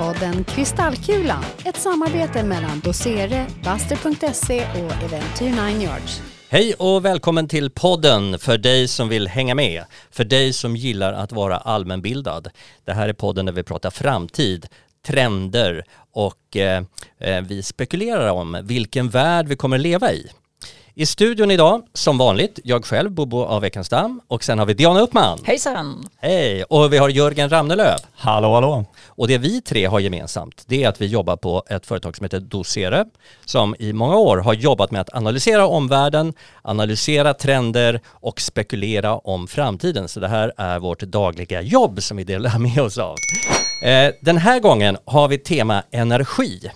podden Kristallkulan, ett samarbete mellan Dosere, Buster.se och Eventyr 9 Yards. Hej och välkommen till podden för dig som vill hänga med, för dig som gillar att vara allmänbildad. Det här är podden där vi pratar framtid, trender och eh, eh vi spekulerar om vilken värld vi kommer leva i. I studion idag, som vanligt, jag själv, Bobo av Ekenstam och sen har vi Diana Uppman. Hejsan! Hej! Och vi har Jörgen Ramnelöv. Hallå, hallå! Och det vi tre har gemensamt, det är att vi jobbar på ett företag som heter Dosere, som i många år har jobbat med att analysera omvärlden, analysera trender och spekulera om framtiden. Så det här är vårt dagliga jobb som vi delar med oss av. Eh, den här gången har vi tema energi,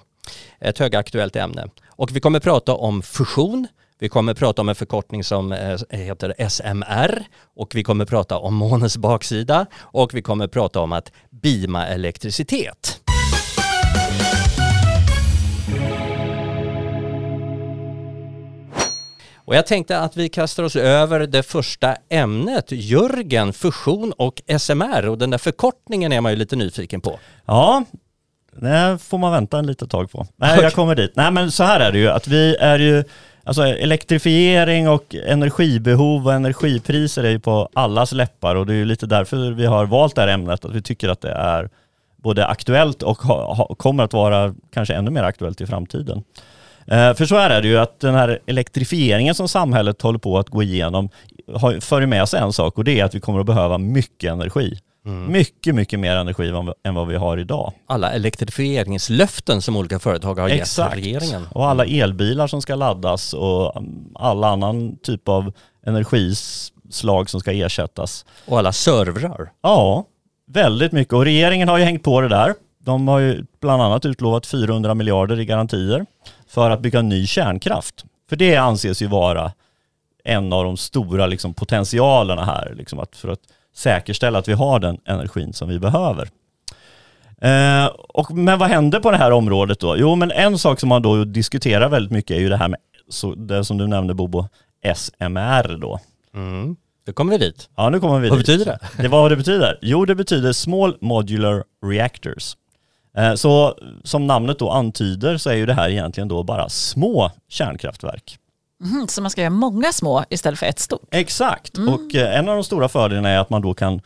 ett högaktuellt ämne. Och vi kommer prata om fusion, vi kommer prata om en förkortning som eh, heter SMR och vi kommer prata om månens baksida och vi kommer prata om att beama elektricitet. Och jag tänkte att vi kastar oss över det första ämnet, Jörgen, fusion och SMR och den där förkortningen är man ju lite nyfiken på. Ja, det får man vänta en litet tag på. Nej, jag kommer dit. Nej, men så här är det ju att vi är ju Alltså elektrifiering och energibehov och energipriser är ju på allas läppar och det är ju lite därför vi har valt det här ämnet, att vi tycker att det är både aktuellt och ha, ha, kommer att vara kanske ännu mer aktuellt i framtiden. Eh, för så är det ju att den här elektrifieringen som samhället håller på att gå igenom har, för med sig en sak och det är att vi kommer att behöva mycket energi. Mm. Mycket, mycket mer energi än vad vi har idag. Alla elektrifieringslöften som olika företag har Exakt. gett regeringen. och alla elbilar som ska laddas och alla annan typ av energislag som ska ersättas. Och alla servrar. Ja, väldigt mycket. Och regeringen har ju hängt på det där. De har ju bland annat utlovat 400 miljarder i garantier för att bygga ny kärnkraft. För det anses ju vara en av de stora liksom, potentialerna här. Liksom att för att säkerställa att vi har den energin som vi behöver. Eh, och, men vad händer på det här området då? Jo, men en sak som man då diskuterar väldigt mycket är ju det här med, så, det som du nämnde Bobo, SMR då. Mm. Nu kommer vi dit. Ja, nu kommer vi vad dit. Vad betyder det? Det vad det betyder? Jo, det betyder Small Modular Reactors. Eh, så som namnet då antyder så är ju det här egentligen då bara små kärnkraftverk. Mm, så man ska göra många små istället för ett stort? Exakt, mm. och eh, en av de stora fördelarna är att man då kan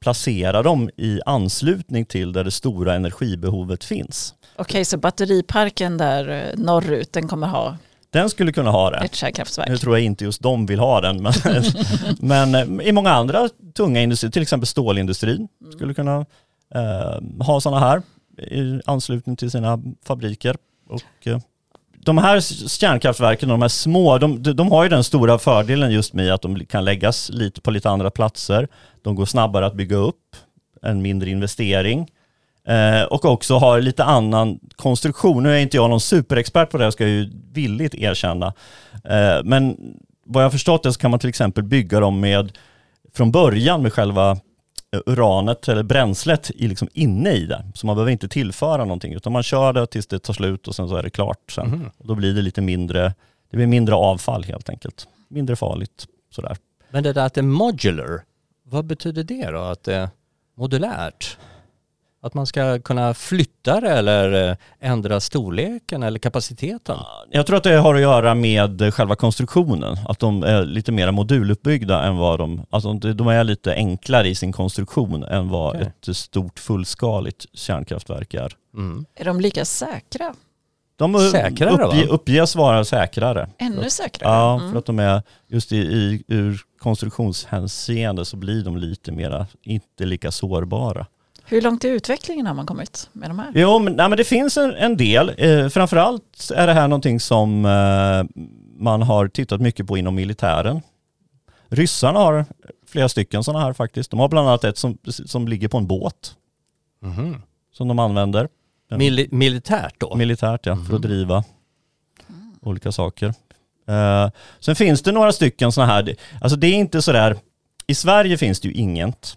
placera dem i anslutning till där det stora energibehovet finns. Okej, okay, så batteriparken där eh, norrut, den kommer ha den skulle kunna ha det. Ett kärnkraftverk. Nu tror jag inte just de vill ha den, men, men eh, i många andra tunga industrier, till exempel stålindustrin, mm. skulle kunna eh, ha sådana här i anslutning till sina fabriker. Och, eh, de här kärnkraftverken, de här små, de, de har ju den stora fördelen just med att de kan läggas lite på lite andra platser. De går snabbare att bygga upp, en mindre investering. Eh, och också har lite annan konstruktion. Nu är inte jag någon superexpert på det, ska jag ju villigt erkänna. Eh, men vad jag har förstått det så kan man till exempel bygga dem med, från början med själva uranet eller bränslet i liksom inne i det. Så man behöver inte tillföra någonting utan man kör det tills det tar slut och sen så är det klart sen. Mm. Och då blir det lite mindre, det blir mindre avfall helt enkelt. Mindre farligt sådär. Men det där att det är modular, vad betyder det då? Att det är modulärt? Att man ska kunna flytta det eller eh, ändra storleken eller kapaciteten? Jag tror att det har att göra med själva konstruktionen. Att de är lite mer moduluppbyggda än vad de, alltså de är lite enklare i sin konstruktion än vad okay. ett stort fullskaligt kärnkraftverk är. Mm. Är de lika säkra? De säkrare, uppge, uppges vara säkrare. Ännu säkrare? Ja, mm. för att de är just i, i, ur konstruktionshänseende så blir de lite mera, inte lika sårbara. Hur långt i utvecklingen har man kommit med de här? Jo, men, nej, men det finns en, en del. Eh, framförallt är det här någonting som eh, man har tittat mycket på inom militären. Ryssarna har flera stycken sådana här faktiskt. De har bland annat ett som, som ligger på en båt. Mm. Som de använder. Mil militärt då? Militärt ja, mm. för att mhm. driva mm. olika saker. Eh, sen finns det några stycken sådana här, alltså det är inte sådär, i Sverige finns det ju inget.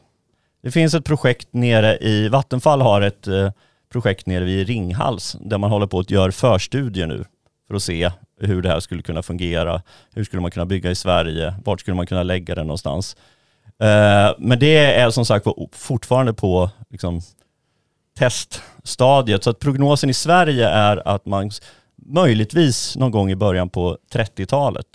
Det finns ett projekt nere i, Vattenfall har ett eh, projekt nere vid Ringhals där man håller på att göra förstudier nu för att se hur det här skulle kunna fungera. Hur skulle man kunna bygga i Sverige? Vart skulle man kunna lägga det någonstans? Eh, men det är som sagt fortfarande på liksom, teststadiet. Så att prognosen i Sverige är att man möjligtvis någon gång i början på 30-talet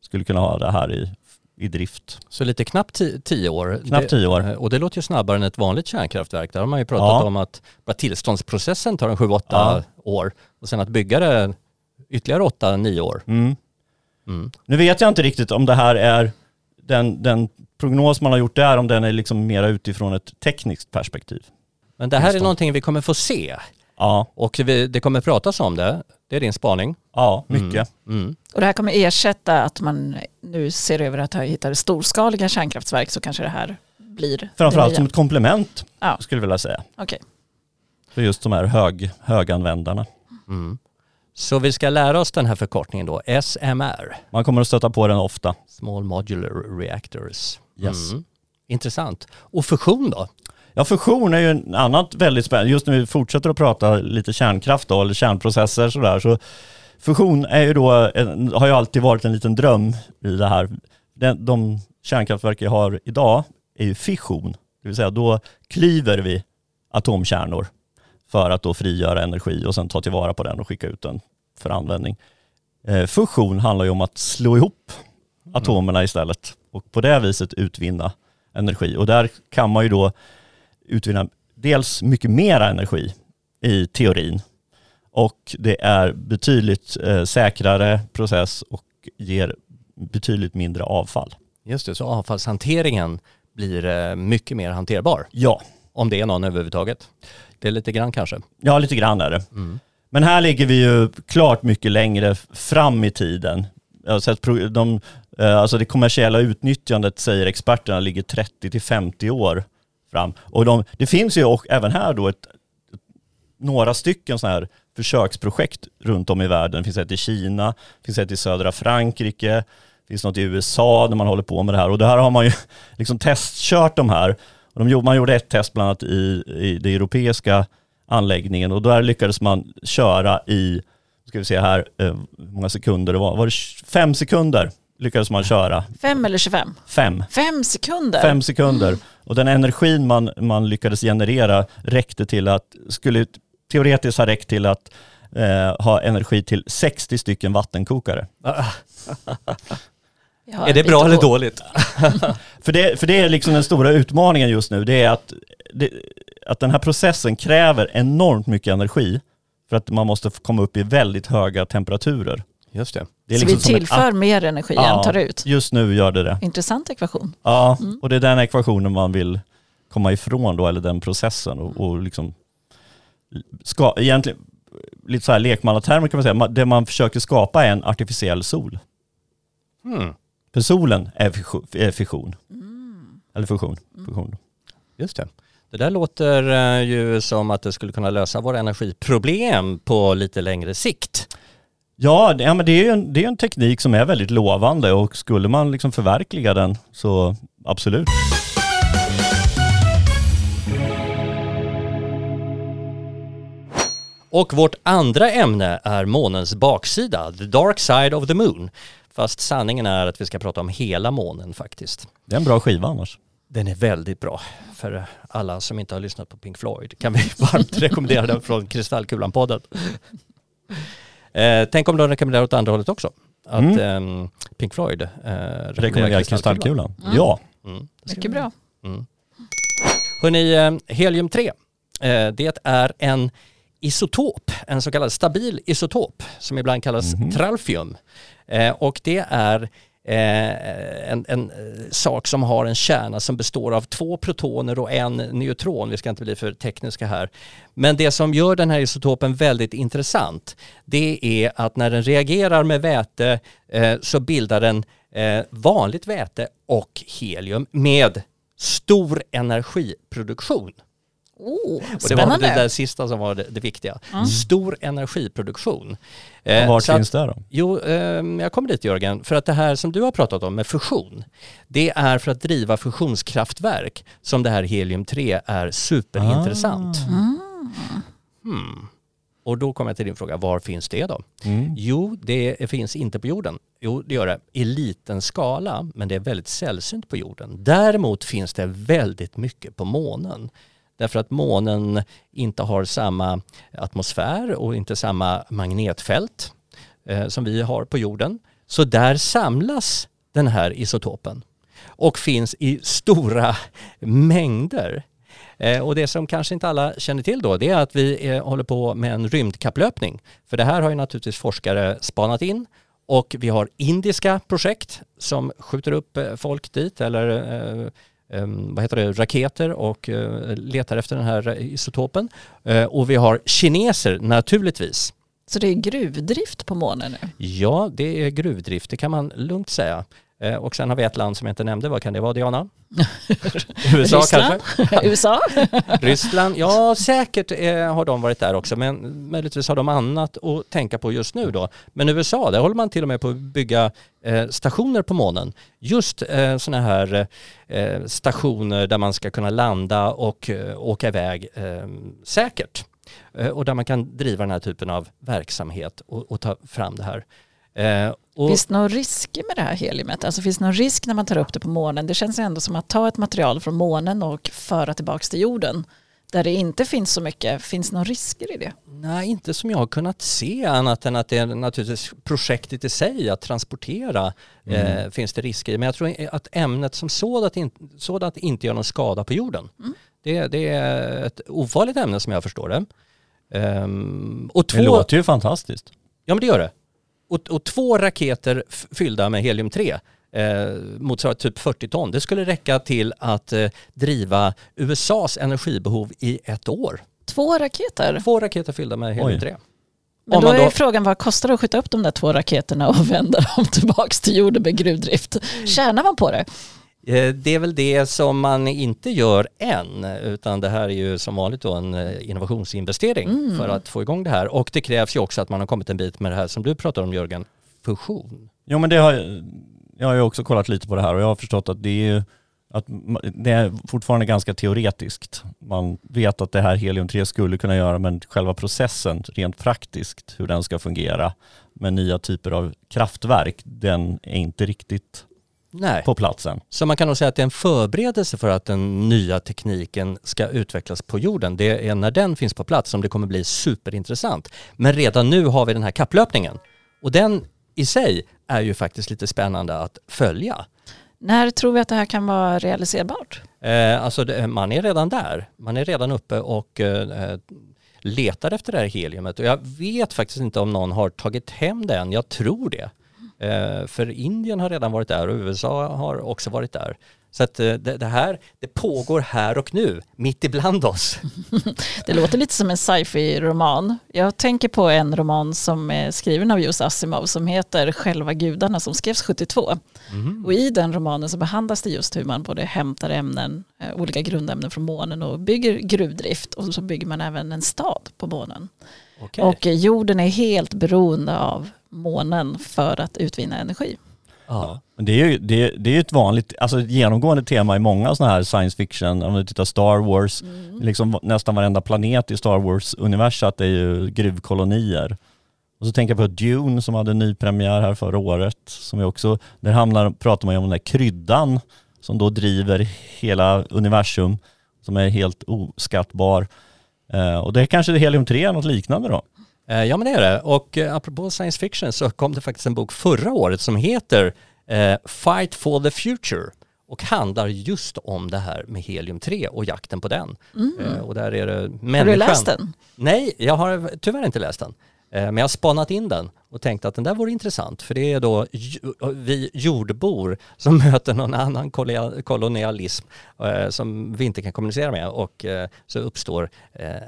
skulle kunna ha det här i, i drift. Så lite knappt ti- tio år. Knappt Det- tio år. eh, Och det låter ju snabbare än ett vanligt kärnkraftverk. Där har man ju pratat Ja. om att bara tillståndsprocessen tar en sju, åtta Ja. år. Och sen att bygga det ytterligare åtta, nio år. Mm. Mm. Nu vet jag inte riktigt om det här är den, den prognos man har gjort där, om den är liksom mera utifrån ett tekniskt perspektiv. Men det här är någonting vi kommer få se. Ja, Och vi, det kommer pratas om det. Det är din spaning. ja mycket. Mm. Och det här kommer ersätta att man nu ser över att hitta storskaliga kärnkraftverk så kanske det här blir Framförallt som ett komplement Ja. skulle jag vilja säga. Okej. För just de här hög, höganvändarna. Mm. Så vi ska lära oss den här förkortningen då, SMR, Man kommer att stöta på den ofta. Small Modular Reactors. Yes. Mm. Intressant. Och fusion då? Ja, fusion är ju en annat väldigt spännande. Just när vi fortsätter att prata lite kärnkraft då, eller kärnprocesser sådär, så fusion är ju då, en, har ju alltid varit en liten dröm i det här. Den, de kärnkraftverk jag har idag är ju fission, det vill säga då klyver vi atomkärnor för att då frigöra energi och sen ta tillvara på den och skicka ut den för användning. Eh, fusion handlar ju om att slå ihop atomerna istället och på det viset utvinna energi. Och där kan man ju då utvinna dels mycket mera energi i teorin och det är betydligt eh, säkrare process och ger betydligt mindre avfall. Just det, så avfallshanteringen blir eh, mycket mer hanterbar. Ja, Om det är någon överhuvudtaget. Det är lite grann kanske. ja lite grann är det. Mm. Men här ligger vi ju klart mycket längre fram i tiden. Pro- de, eh, alltså det kommersiella utnyttjandet säger experterna ligger 30 till 50 år fram. Och de, det finns ju och även här då ett, några stycken sådana här försöksprojekt runt om i världen. Det finns ett i Kina, det finns ett i södra Frankrike, det finns något i USA där man håller på med det här. Och det här har man ju liksom testkört de här. Och de, gjorde- man gjorde ett test bland annat i, i den europeiska anläggningen och där lyckades man köra i, ska vi se här, eh, hur många sekunder det var, var det fem sekunder lyckades man köra, Fem eller 25? fem. Fem sekunder? Fem sekunder. Och den energin man, man lyckades generera räckte till att, skulle teoretiskt ha räckt till att eh, ha energi till 60 stycken vattenkokare. Är det bra eller dåligt? För det, för det är liksom den stora utmaningen just nu, det är att, det, att den här processen kräver enormt mycket energi för att man måste komma upp i väldigt höga temperaturer. Just det. Det är Så liksom vi som ett- tillför mer energi Ja. än tar ut? Just nu gör det det. Intressant ekvation. Ja, Mm. och det är den ekvationen man vill komma ifrån då, eller den processen och, och liksom ska, egentligen, lite så här lekmannatermer kan man säga, det man försöker skapa är en artificiell sol. Mm. För solen är fission. Är fission. Mm. Eller fusion. fusion. Just det. Det där låter eh, ju som att det skulle kunna lösa våra energiproblem på lite längre sikt. Ja, det, ja men det är ju en, det är en teknik som är väldigt lovande och skulle man liksom förverkliga den så absolut. Och vårt andra ämne är månens baksida, the dark side of the moon. Fast sanningen är att vi ska prata om hela månen faktiskt. Det är en bra skiva annars. Den är väldigt bra för alla som inte har lyssnat på Pink Floyd. Kan vi varmt rekommendera den från Kristallkulan-podden. Eh, tänk om de rekommenderar åt andra hållet också. Att Mm. ehm, Pink Floyd eh, Rekommenderar kristallkulan. Mm. Ja. Mm, Mycket bra. Mm. Hörrni, eh, helium-3, eh, det är en isotop, en så kallad stabil isotop som ibland kallas Mhm. tralfium. Eh, och det är eh, Eh, en, en eh, sak som har en kärna som består av två protoner och en neutron. Vi ska inte bli för tekniska här. Men det som gör den här isotopen väldigt intressant det är att när den reagerar med väte eh, så bildar den vanligt väte och helium med stor energiproduktion. Oh, Och det var det där sista som var det, det viktiga. Mm. Stor energiproduktion. Och Eh, vart så att- finns det då? Jo, ehm, jag kommer dit Jörgen, för att det här som du har pratat om med fusion, det är för att driva fusionskraftverk som det här helium-3 är superintressant. Ah. Mm. Hmm. Och då kommer jag till din fråga, var finns det då? Mm. Jo, det finns inte på jorden. Jo, det gör det i liten skala, men det är väldigt sällsynt på jorden. Däremot finns det väldigt mycket på månen därför att månen inte har samma atmosfär och inte samma magnetfält eh, som vi har på jorden. Så där samlas den här isotopen och finns i stora mängder. Eh, och det som kanske inte alla känner till då det är att vi eh, håller på med en rymdkapplöpning. För det här har ju naturligtvis forskare spanat in och vi har indiska projekt som skjuter upp eh, folk dit eller eh, vad heter det, raketer och eh, letar efter den här isotopen. Eh, och vi har kineser naturligtvis. Så det är gruvdrift på månen nu? Ja, det är gruvdrift, det kan man lugnt säga. Eh, och sen har vi ett land som jag inte nämnde, vad kan det vara Diana? USA Ryssland? kanske? USA? Ryssland, ja säkert eh, har de varit där också men möjligtvis har de annat att tänka på just nu då. Men USA, där håller man till och med på att bygga eh, stationer på månen. Just eh, sådana här eh, stationer där man ska kunna landa och eh, åka iväg eh, säkert. Eh, och där man kan driva den här typen av verksamhet och, och ta fram det här. Eh, och, Finns det några risker med det här heliumet? Alltså finns det någon risk när man tar upp det på månen? Det känns ändå som att ta ett material från månen och föra tillbaka till jorden där det inte finns så mycket. Finns det några risker i det? Nej, inte som jag har kunnat se annat än att det är naturligtvis projektet i sig att transportera eh, finns det risker i. Men jag tror att ämnet som sådant, in, sådant inte gör någon skada på jorden. Det, det är ett ofarligt ämne som jag förstår det. Ehm, och Det två, låter ju fantastiskt. Ja men det gör det. Och, och två raketer fyllda med helium-3 eh, motsvarar typ 40 ton. Det skulle räcka till att eh, driva USAs energibehov i ett år. Två raketer? Två raketer fyllda med helium-3. Men Om då man är då- frågan vad kostar det att skjuta upp de där två raketerna och vända dem tillbaka till jorden med gruvdrift? Tjänar man på det? Eh, Det är väl det som man inte gör än, utan det här är ju som vanligt då en eh, innovationsinvestering för att få igång det här. Och det krävs ju också att man har kommit en bit med det här som du pratar om Jörgen, fusion. Jo men det har, jag har ju också kollat lite på det här och jag har förstått att det är ju att det är fortfarande ganska teoretiskt. Man vet att det här helium-3 skulle kunna göra men själva processen rent praktiskt, hur den ska fungera med nya typer av kraftverk, den är inte riktigt Nej. på platsen. Så man kan nog säga att det är en förberedelse för att den nya tekniken ska utvecklas på jorden. Det är när den finns på plats som det kommer bli superintressant. Men redan nu har vi den här kapplöpningen och den i sig är ju faktiskt lite spännande att följa. När tror vi att det här kan vara realiserbart? Eh, alltså det, man är redan där. Man är redan uppe och eh, letar efter det här heliumet. Och jag vet faktiskt inte om någon har tagit hem det än. Jag tror det. Eh, för Indien har redan varit där och USA har också varit där. Så att eh, det, det här, det pågår här och nu, mitt ibland oss. Det låter lite som en sci-fi-roman. Jag tänker på en roman som är skriven av just Asimov som heter Själva gudarna som skrevs 72. Och i den romanen så behandlas det just hur man både hämtar ämnen, eh, olika grundämnen från månen och bygger gruvdrift och så bygger man även en stad på månen. Okej. Och jorden är helt beroende av månen för att utvinna energi. ja. Men det är ju det, det är ett vanligt, alltså ett genomgående tema i många sådana här science fiction, om du tittar Star Wars, liksom nästan varenda planet i Star Wars-universat är ju gruvkolonier. Och så tänker jag på Dune som hade ny premiär här förra året, som är också, där hamnar, pratar man ju om den där kryddan som då driver hela universum, som är helt oskattbar. Eh, och det är kanske det helium-3 är något liknande då. Eh, Ja men det är det. Och eh, apropå science fiction så kom det faktiskt en bok förra året som heter eh, Fight for the Future och handlar just om det här med helium-3 och jakten på den. Eh, och där är det människan. Har du läst den? Nej, jag har tyvärr inte läst den. Men jag har spanat in den och tänkt att den där vore intressant för det är då vi jordbor som möter någon annan kolonialism som vi inte kan kommunicera med och så uppstår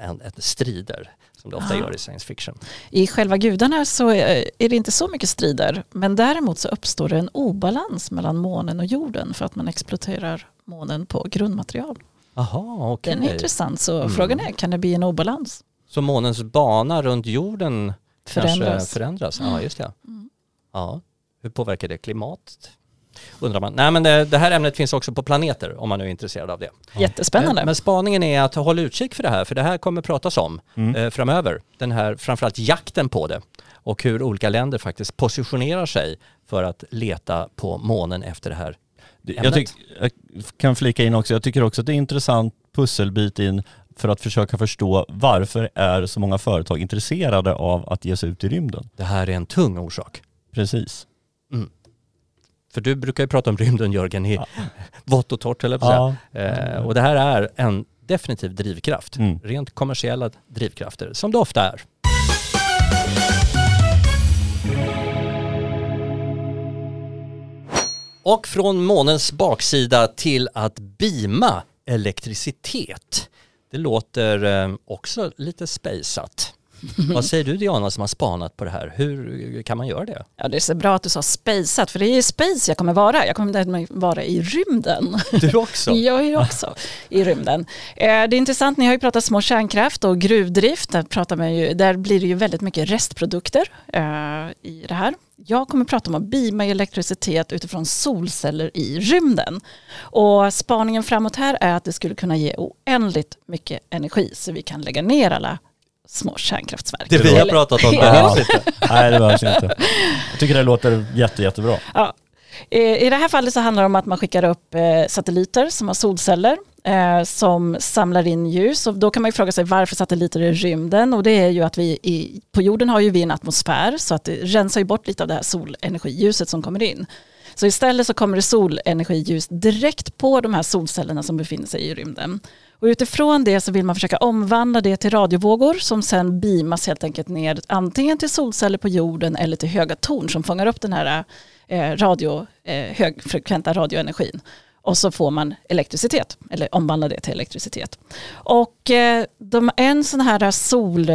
en, ett strider som det ofta Ah. gör i science fiction. I själva gudarna så är är det inte så mycket strider men däremot så uppstår det en obalans mellan månen och jorden för att man exploaterar månen på grundmaterial. Jaha, okej. Den är intressant så Mm. frågan är kan det bli en obalans? Så månens bana runt jorden Förändras. förändras? Ja, Mm. just det. Mm. Ja. Hur påverkar det klimatet? Undrar man. Nej men det, det här ämnet finns också på planeter om man nu är intresserad av det. Jättespännande. Men, men spaningen är att hålla utkik för det här, för det här kommer pratas om Mm. eh, framöver. Den här, framförallt jakten på det och hur olika länder faktiskt positionerar sig för att leta på månen efter det här. Ämnet. Jag, tyck, jag kan flika in också, jag tycker också att det är en intressant pusselbit in för att försöka förstå varför är så många företag intresserade av att ge sig ut i rymden. Det här är en tung orsak. Precis. För du brukar ju prata om rymden Jörgen i Ja. vått och torrt eller Ja. eh, Och det här är en definitiv drivkraft. Mm. Rent kommersiella drivkrafter, som det ofta är. Och från månens baksida till att beama elektricitet. Det låter eh, också lite spejsat. Vad säger du Diana som har spanat på det här? Hur kan man göra det? Ja, det är så bra att du sa spejsat, för det är i space jag kommer vara. Jag kommer vara i rymden. Du också? Jag är också i rymden. Eh, Det är intressant, ni har ju pratat små kärnkraft och gruvdrift. Där, pratar man ju, där blir det ju väldigt mycket restprodukter eh, i det här. Jag kommer prata om att beama elektricitet utifrån solceller i rymden. Och spaningen framåt här är att det skulle kunna ge oändligt mycket energi så vi kan lägga ner alla små kärnkraftverk. Det vi har pratat om behövs inte. Nej det behövs inte. Jag tycker det låter jätte, jättebra. Ja. I det här fallet så handlar det om att man skickar upp eh, satelliter som har solceller eh, som samlar in ljus. Och då kan man ju fråga sig varför satelliter i rymden och det är ju att vi i, på jorden har ju vi en atmosfär så att det rensar ju bort lite av det här solenergiljuset som kommer in. Så istället så kommer det solenergiljus direkt på de här solcellerna som befinner sig i rymden. Och utifrån det så vill man försöka omvandla det till radiovågor som sen beamas helt enkelt ner antingen till solceller på jorden eller till höga torn som fångar upp den här eh, radio, eh, högfrekventa radioenergin. Och så får man elektricitet, eller omvandla det till elektricitet. Och eh, de, en sån här sol,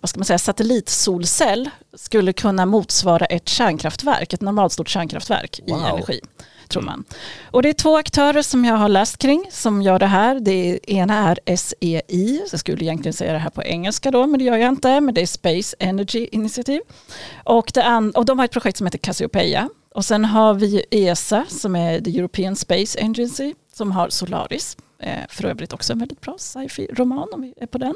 vad ska man säga, satellitsolcell skulle kunna motsvara ett kärnkraftverk, ett normalstort kärnkraftverk Wow. i energi. Tror man. Och det är två aktörer som jag har läst kring som gör det här. Det ena är SEI, så jag skulle egentligen säga det här på engelska då, men det gör jag inte, men det är Space Energy Initiative. Och, det an- och de har ett projekt som heter Cassiopeia. Och sen har vi ESA som är the European Space Agency som har Solaris. Eh, för övrigt också en väldigt bra sci-fi-roman om vi är på den.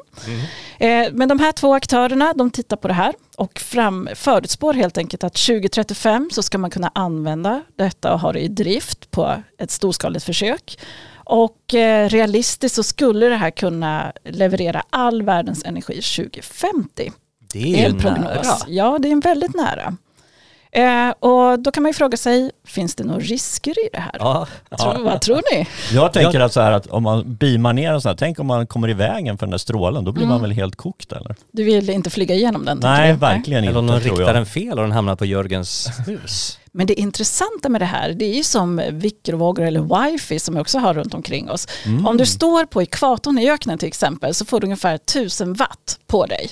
Eh, men de här två aktörerna de tittar på det här och fram, förutspår helt enkelt att 2035 så ska man kunna använda detta och ha det i drift på ett storskaligt försök. Och eh, realistiskt så skulle det här kunna leverera all världens energi 2050 Det är en prognos. nära. Ja, det är en väldigt nära. Eh, och då kan man ju fråga sig, finns det några risker i det här? Ja. Tror, vad tror ni? Jag tänker att så här att om man beamar ner och så här, tänk om man kommer i vägen för den där strålen, då blir Mm. man väl helt kokt eller? Du vill inte flyga igenom den? Nej, du? verkligen Eller om inte någon tror riktar den fel och den hamnar på Jörgens hus. Men det intressanta med det här, det är ju som mikrovågor eller wifi som vi också har runt omkring oss. Mm. Om du står på ekvatorn i öknen till exempel så får du ungefär 1000 watt på dig.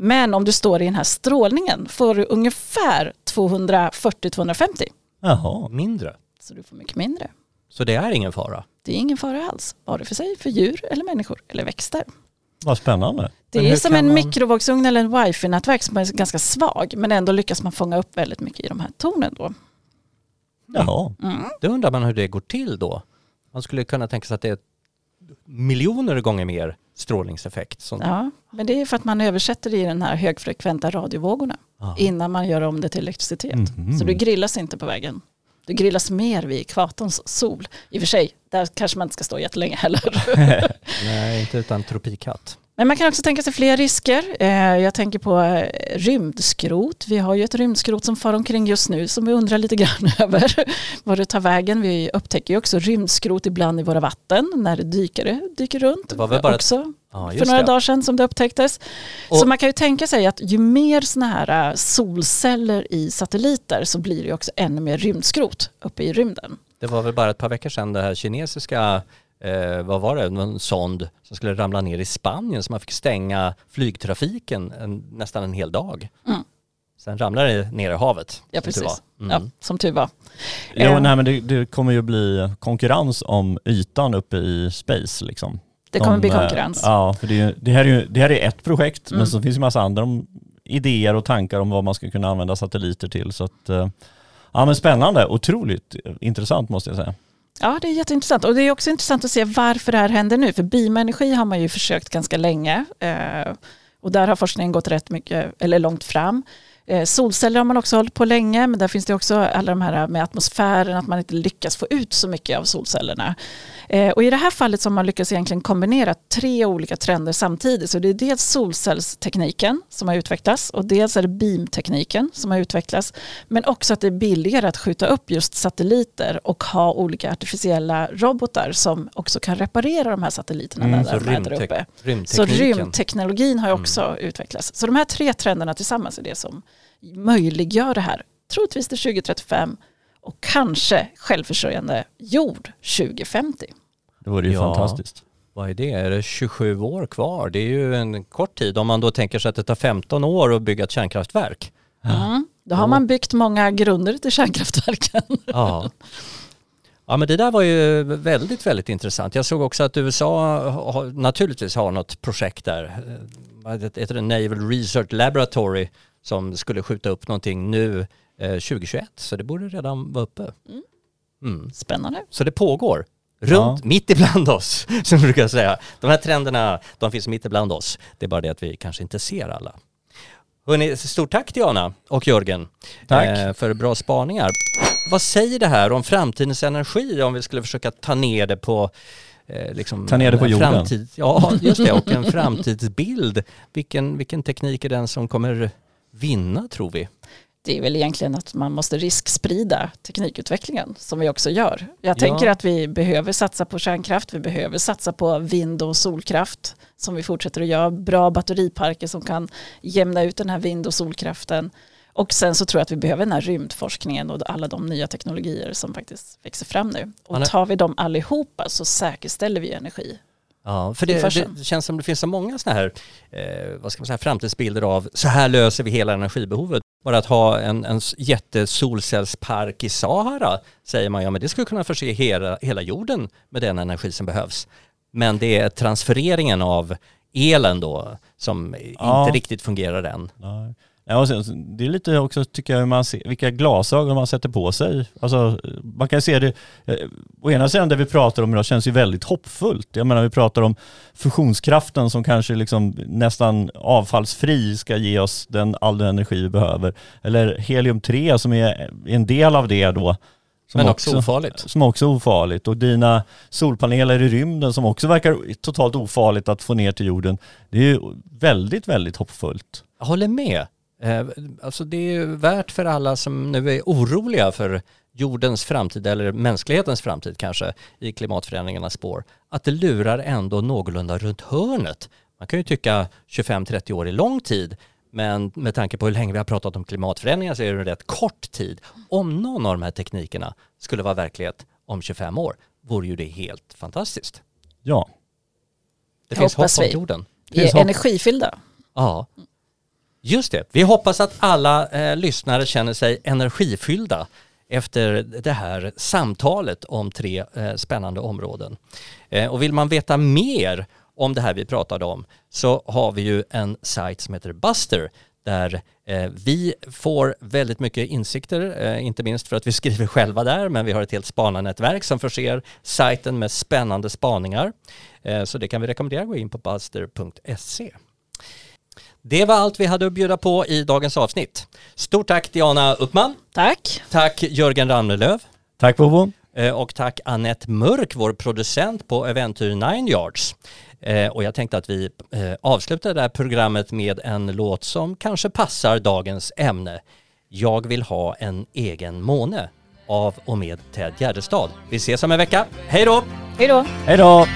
Men om du står i den här strålningen får du ungefär 240-250. Jaha. Mindre. Så du får mycket mindre. Så det är ingen fara. Det är ingen fara alls, vare för sig för djur eller människor eller växter. Vad spännande. Det Men är som en man- mikrovågsugn eller en wifi-nätverk som är ganska svag men ändå lyckas man fånga upp väldigt mycket i de här tornen då. Jaha. Då undrar man hur det går till då. Man skulle kunna tänka sig att det är miljoner gånger mer strålningseffekt. Som, Ja, men det är för att man översätter det i den här högfrekventa radiovågorna Aha. innan man gör om det till elektricitet. Mhm. Så du grillas inte på vägen. Du grillas mer vid ekvatorns sol. I och för sig, där kanske man inte ska stå jättelänge heller. Nej, inte utan tropikhatt. Men man kan också tänka sig fler risker. Eh, Jag tänker på eh, rymdskrot. Vi har ju ett rymdskrot som far omkring just nu som vi undrar lite grann över vad det tar vägen. Vi upptäcker ju också rymdskrot ibland i våra vatten när det dyker, runt. Det var väl bara också Ja, för några det. dagar sedan som det upptäcktes. Och- så man kan ju tänka sig att ju mer sådana här äh, solceller i satelliter så blir det ju också ännu mer rymdskrot uppe i rymden. Det var väl bara ett par veckor sedan det här kinesiska, eh, vad var det, en sond som skulle ramla ner i Spanien så man fick stänga flygtrafiken en, nästan en hel dag. Mm. Sen ramlade det ner i havet. Ja, som tur precis. var. Mm. Ja, som tur var. Jo, Eh. nej, men det, det kommer ju bli konkurrens om ytan uppe i space liksom. Det kommer De, bli eh, konkurrens. Ja, för det, det, här är ju, det här är ett projekt, Mm. men så finns det massa andra om, idéer och tankar om vad man ska kunna använda satelliter till. Så att, eh, ja men spännande, otroligt intressant måste jag säga. Ja, det är jätteintressant. Och det är också intressant att se varför det här händer nu. För bioenergi har man ju försökt ganska länge. Eh, och där har forskningen gått rätt mycket, eller långt fram. Eh, solceller har man också hållit på länge, men där finns det också alla de här med atmosfären, att man inte lyckas få ut så mycket av solcellerna. Eh, och i det här fallet så har man lyckats egentligen kombinera tre olika trender samtidigt. Så det är dels solcellstekniken som har utvecklats och dels är det beamtekniken som har utvecklats. Men också att det är billigare att skjuta upp just satelliter och ha olika artificiella robotar som också kan reparera de här satelliterna Mm, där, så de är där uppe. Så rymdtekniken. rymdteknologin har ju också utvecklats. Så de här tre trenderna tillsammans är det som möjliggör det här. Troligtvis till 2035 och kanske självförsörjande jord 2050. Det vore ju Ja. fantastiskt. Vad är det? Är det 27 år kvar? Det är ju en kort tid om man då tänker sig att det tar 15 år att bygga ett kärnkraftverk. Mm. Då har man byggt många grunder till kärnkraftverken. Ja. Ja men det där var ju väldigt, väldigt intressant. Jag såg också att USA har, naturligtvis har något projekt där. Eh, Vad heter det? Naval Research Laboratory som skulle skjuta upp någonting nu eh, 2021. Så det borde redan vara uppe. Mm. Spännande. Så det pågår. Runt, mitt ibland oss, som brukar säga. De här trenderna, de finns mitt ibland oss. Det är bara det att vi kanske inte ser alla. Hörrni, stort tack Diana och Jörgen Tack. eh, för bra spaningar. Vad säger det här om framtidens energi om vi skulle försöka ta ner det på eh, liksom Ta ner det på en jorden. Framtid, ja, just det. Och en framtidsbild. Vilken, vilken teknik är den som kommer vinna tror vi? Det är väl egentligen att man måste risksprida teknikutvecklingen som vi också gör. Jag tänker Ja. att vi behöver satsa på kärnkraft, vi behöver satsa på vind och solkraft som vi fortsätter att göra. Bra batteriparker som kan jämna ut den här vind och solkraften. Och sen så tror jag att vi behöver den här rymdforskningen och alla de nya teknologier som faktiskt växer fram nu. Och tar vi dem allihopa så säkerställer vi energi. Ja, för det, det känns som det finns så många sådana här, eh, vad ska man säga, framtidsbilder av så här löser vi hela energibehovet. Bara att ha en, en jättesolcellspark i Sahara säger man, ja men det skulle kunna förse hela, hela jorden med den energi som behövs. Men det är transfereringen av elen då som Ja. inte riktigt fungerar än. Nej. Ja, och sen, det är lite också tycker jag hur man ser, vilka glasögon man sätter på sig. Alltså, man kan se det, eh, å ena sidan det vi pratar om idag känns ju väldigt hoppfullt. Jag menar vi pratar om fusionskraften som kanske liksom nästan avfallsfri ska ge oss den, all den energi vi behöver. Eller helium-3 som är en del av det då. Som Men också ofarligt. Som också är ofarligt. Och dina solpaneler i rymden som också verkar totalt ofarligt att få ner till jorden. Det är ju väldigt, väldigt hoppfullt. Jag håller med. Eh, alltså det är ju värt för alla som nu är oroliga för jordens framtid eller mänsklighetens framtid kanske i klimatförändringarnas spår att det lurar ändå någorlunda runt hörnet. Man kan ju tycka 25-30 år är lång tid men med tanke på hur länge vi har pratat om klimatförändringar så är det en rätt kort tid. Om någon av de här teknikerna skulle vara verklighet om 25 år vore ju det helt fantastiskt. Ja. Det Det finns hopp hoppas om vi. jorden. Finns är energifyllda. Ja, just det. Vi hoppas att alla eh, lyssnare känner sig energifyllda efter det här samtalet om tre eh, spännande områden. Eh, och vill man veta mer om det här vi pratade om så har vi ju en sajt som heter Buster där eh, vi får väldigt mycket insikter, eh, inte minst för att vi skriver själva där, men vi har ett helt spanarnätverk som förser sajten med spännande spaningar. Eh, så det kan vi rekommendera, gå in på buster.se. Det var allt vi hade att bjuda på i dagens avsnitt. Stort tack Diana Uppman, Tack. tack Jörgen Ramnelöv Tack Bobo. eh, och tack Annette Mörk, vår producent på Äventyr Nine Yards. Eh, Och jag tänkte att vi eh, avslutar det här programmet med en låt som kanske passar dagens ämne. Jag vill ha en egen måne av och med Ted Gärdestad. Vi ses om en vecka. Hej då! Hej då. Hej då!